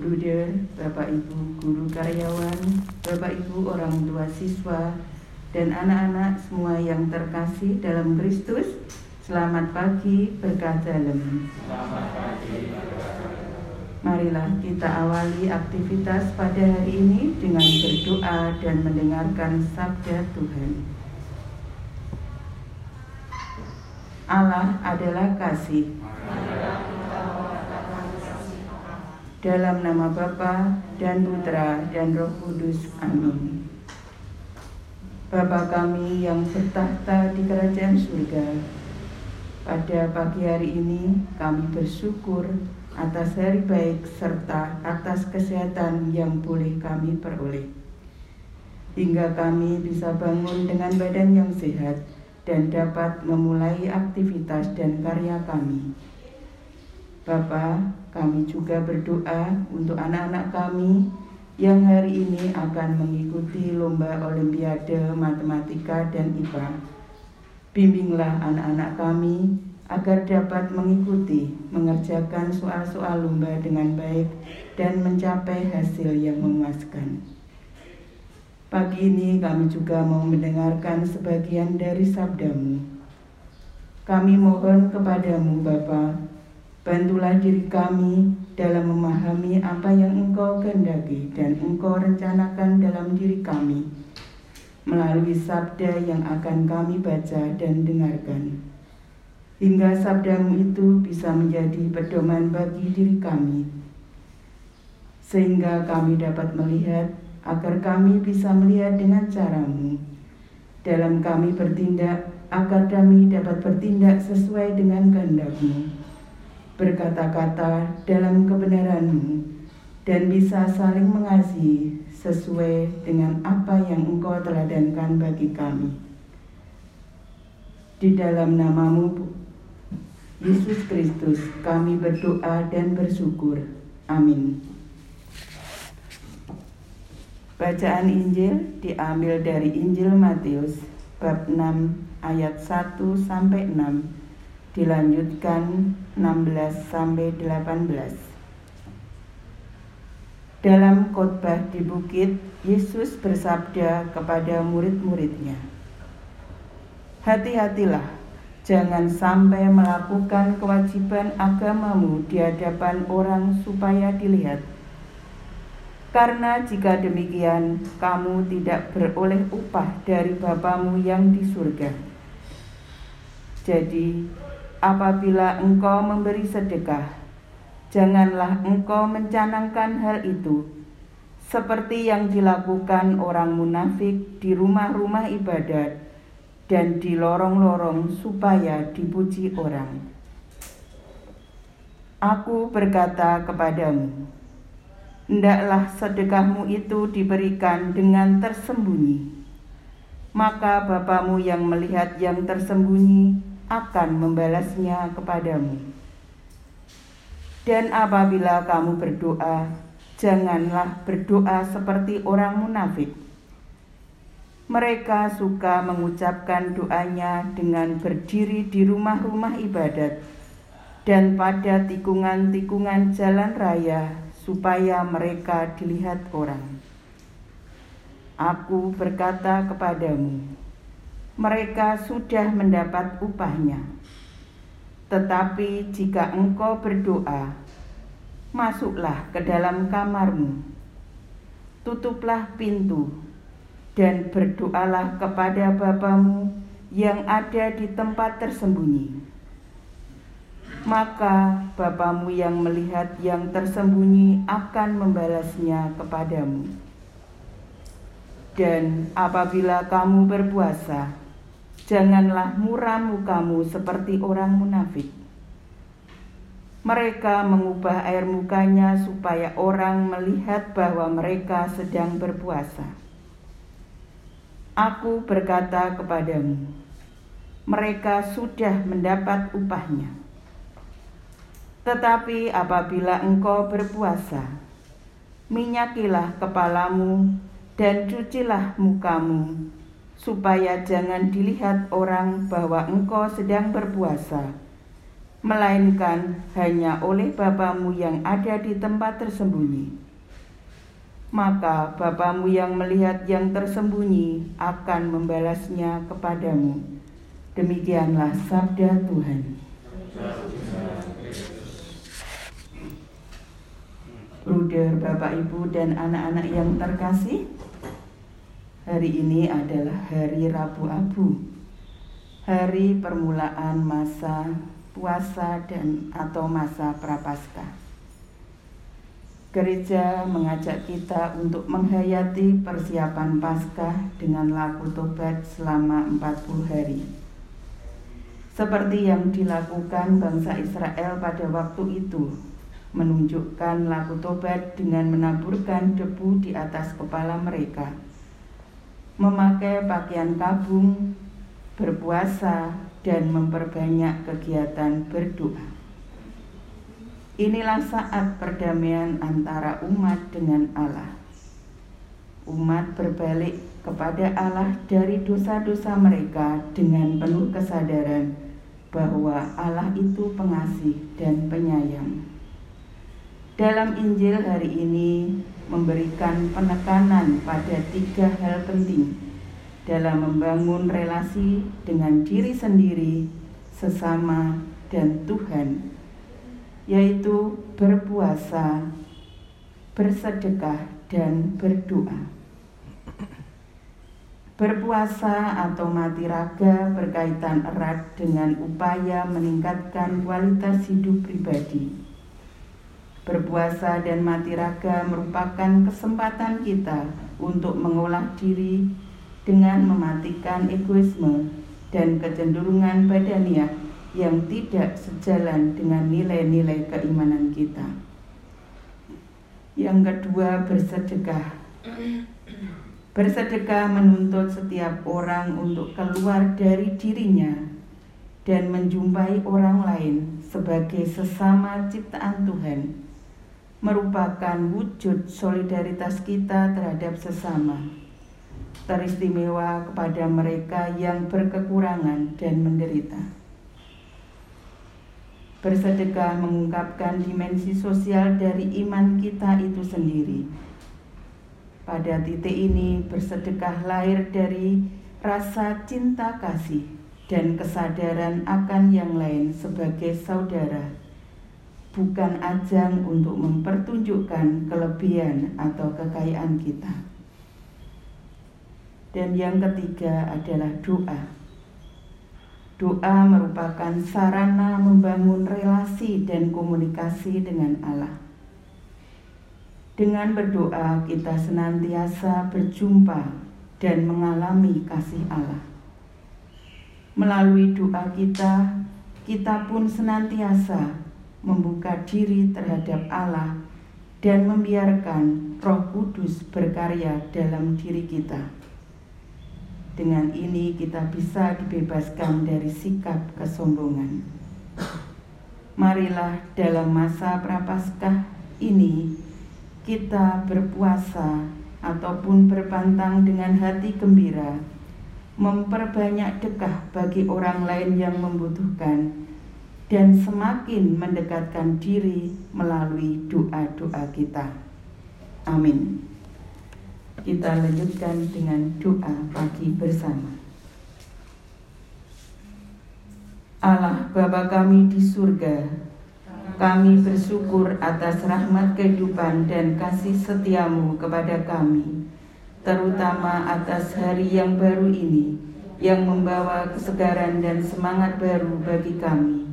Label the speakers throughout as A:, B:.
A: bruder, Bapak Ibu guru karyawan, Bapak Ibu orang tua siswa, dan anak-anak semua yang terkasih dalam Kristus, selamat pagi berkah dalam. Selamat pagi Marilah kita awali aktivitas pada hari ini dengan berdoa dan mendengarkan sabda Tuhan. Allah adalah kasih. Dalam nama Bapa dan Putra dan Roh Kudus. Amin. Bapa kami yang bertahta di kerajaan surga, pada pagi hari ini kami bersyukur atas hari baik serta atas kesehatan yang boleh kami peroleh. Hingga kami bisa bangun dengan badan yang sehat dan dapat memulai aktivitas dan karya kami. Bapa, kami juga berdoa untuk anak-anak kami yang hari ini akan mengikuti lomba olimpiade matematika dan IPA. Bimbinglah anak-anak kami agar dapat mengikuti mengerjakan soal-soal lomba dengan baik dan mencapai hasil yang memuaskan. Pagi ini kami juga mau mendengarkan sebagian dari sabdamu. Kami mohon kepadamu Bapa, bantulah diri kami dalam memahami apa yang Engkau kehendaki dan Engkau rencanakan dalam diri kami melalui sabda yang akan kami baca dan dengarkan hingga sabdamu itu bisa menjadi pedoman bagi diri kami, sehingga kami dapat melihat agar kami bisa melihat dengan caramu. Dalam kami bertindak, agar kami dapat bertindak sesuai dengan kehendakmu, berkata-kata dalam kebenaranmu, dan bisa saling mengasihi sesuai dengan apa yang engkau teladankan bagi kami. Di dalam namamu Yesus Kristus, kami berdoa dan bersyukur. Amin. Bacaan Injil diambil dari Injil Matius bab 6 ayat 1 sampai 6 dilanjutkan 16 sampai 18. Dalam khotbah di bukit, Yesus bersabda kepada murid-muridnya, "Hati-hatilah Jangan sampai melakukan kewajiban agamamu di hadapan orang supaya dilihat. Karena jika demikian, kamu tidak beroleh upah dari Bapamu yang di surga. Jadi, apabila engkau memberi sedekah, janganlah engkau mencanangkan hal itu, seperti yang dilakukan orang munafik di rumah-rumah ibadat dan di lorong-lorong supaya dipuji orang. Aku berkata kepadamu, hendaklah sedekahmu itu diberikan dengan tersembunyi. Maka Bapamu yang melihat yang tersembunyi akan membalasnya kepadamu. Dan apabila kamu berdoa, janganlah berdoa seperti orang munafik mereka suka mengucapkan doanya dengan berdiri di rumah-rumah ibadat dan pada tikungan-tikungan jalan raya supaya mereka dilihat orang. Aku berkata kepadamu, mereka sudah mendapat upahnya. Tetapi jika engkau berdoa, masuklah ke dalam kamarmu, tutuplah pintu dan berdoalah kepada Bapamu yang ada di tempat tersembunyi. Maka Bapamu yang melihat yang tersembunyi akan membalasnya kepadamu. Dan apabila kamu berpuasa, janganlah muram mukamu seperti orang munafik. Mereka mengubah air mukanya supaya orang melihat bahwa mereka sedang berpuasa. Aku berkata kepadamu, mereka sudah mendapat upahnya. Tetapi apabila engkau berpuasa, minyakilah kepalamu dan cucilah mukamu, supaya jangan dilihat orang bahwa engkau sedang berpuasa, melainkan hanya oleh Bapamu yang ada di tempat tersembunyi. Maka Bapamu yang melihat yang tersembunyi akan membalasnya kepadamu. Demikianlah sabda Tuhan. Bruder, Bapak, Ibu, dan anak-anak yang terkasih, hari ini adalah hari Rabu Abu, hari permulaan masa puasa dan atau masa prapaskah. Gereja mengajak kita untuk menghayati persiapan Paskah dengan laku tobat selama 40 hari. Seperti yang dilakukan bangsa Israel pada waktu itu, menunjukkan laku tobat dengan menaburkan debu di atas kepala mereka, memakai pakaian kabung, berpuasa, dan memperbanyak kegiatan berdoa. Inilah saat perdamaian antara umat dengan Allah. Umat berbalik kepada Allah dari dosa-dosa mereka dengan penuh kesadaran bahwa Allah itu pengasih dan penyayang. Dalam Injil hari ini memberikan penekanan pada tiga hal penting dalam membangun relasi dengan diri sendiri, sesama, dan Tuhan, yaitu berpuasa, bersedekah, dan berdoa. Berpuasa atau mati raga berkaitan erat dengan upaya meningkatkan kualitas hidup pribadi. Berpuasa dan mati raga merupakan kesempatan kita untuk mengolah diri dengan mematikan egoisme dan kecenderungan badaniah yang tidak sejalan dengan nilai-nilai keimanan kita. Yang kedua, bersedekah. Bersedekah menuntut setiap orang untuk keluar dari dirinya dan menjumpai orang lain sebagai sesama ciptaan Tuhan, merupakan wujud solidaritas kita terhadap sesama teristimewa kepada mereka yang berkekurangan dan menderita. Bersedekah mengungkapkan dimensi sosial dari iman kita itu sendiri. Pada titik ini, bersedekah lahir dari rasa cinta kasih dan kesadaran akan yang lain sebagai saudara, bukan ajang untuk mempertunjukkan kelebihan atau kekayaan kita. Dan yang ketiga adalah doa. Doa merupakan sarana membangun relasi dan komunikasi dengan Allah. Dengan berdoa, kita senantiasa berjumpa dan mengalami kasih Allah. Melalui doa kita, kita pun senantiasa membuka diri terhadap Allah dan membiarkan Roh Kudus berkarya dalam diri kita. Dengan ini kita bisa dibebaskan dari sikap kesombongan. Marilah dalam masa prapaskah ini kita berpuasa ataupun berpantang dengan hati gembira, memperbanyak dekah bagi orang lain yang membutuhkan, dan semakin mendekatkan diri melalui doa-doa kita. Amin. Kita lanjutkan dengan doa pagi bersama. Allah Bapa kami di surga, kami bersyukur atas rahmat kehidupan dan kasih setiamu kepada kami, terutama atas hari yang baru ini, yang membawa kesegaran dan semangat baru bagi kami.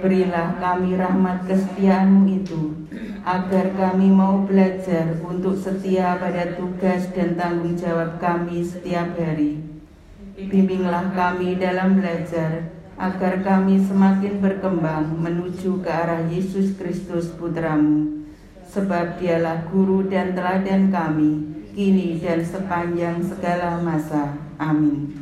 A: Berilah kami rahmat kesetiaanmu itu, agar kami mau belajar untuk setia pada tugas dan tanggung jawab kami setiap hari. Bimbinglah kami dalam belajar, agar kami semakin berkembang menuju ke arah Yesus Kristus Putramu, sebab dialah guru dan teladan kami, kini dan sepanjang segala masa. Amin.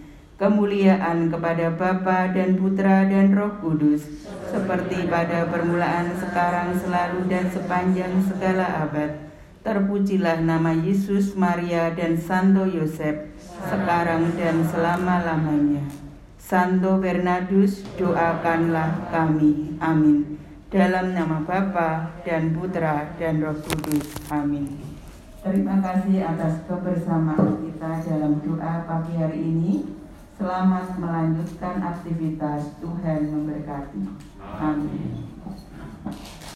A: Kemuliaan kepada Bapa dan Putra dan Roh Kudus, seperti pada permulaan, sekarang, selalu, dan sepanjang segala abad. Terpujilah nama Yesus, Maria, dan Santo Yosef, sekarang dan selama-lamanya. Santo Bernardus, doakanlah kami. Amin. Dalam nama Bapa dan Putra dan Roh Kudus. Amin. Terima kasih atas kebersamaan kita dalam doa pagi hari ini. Selamat melanjutkan aktivitas. Tuhan memberkati. Amin.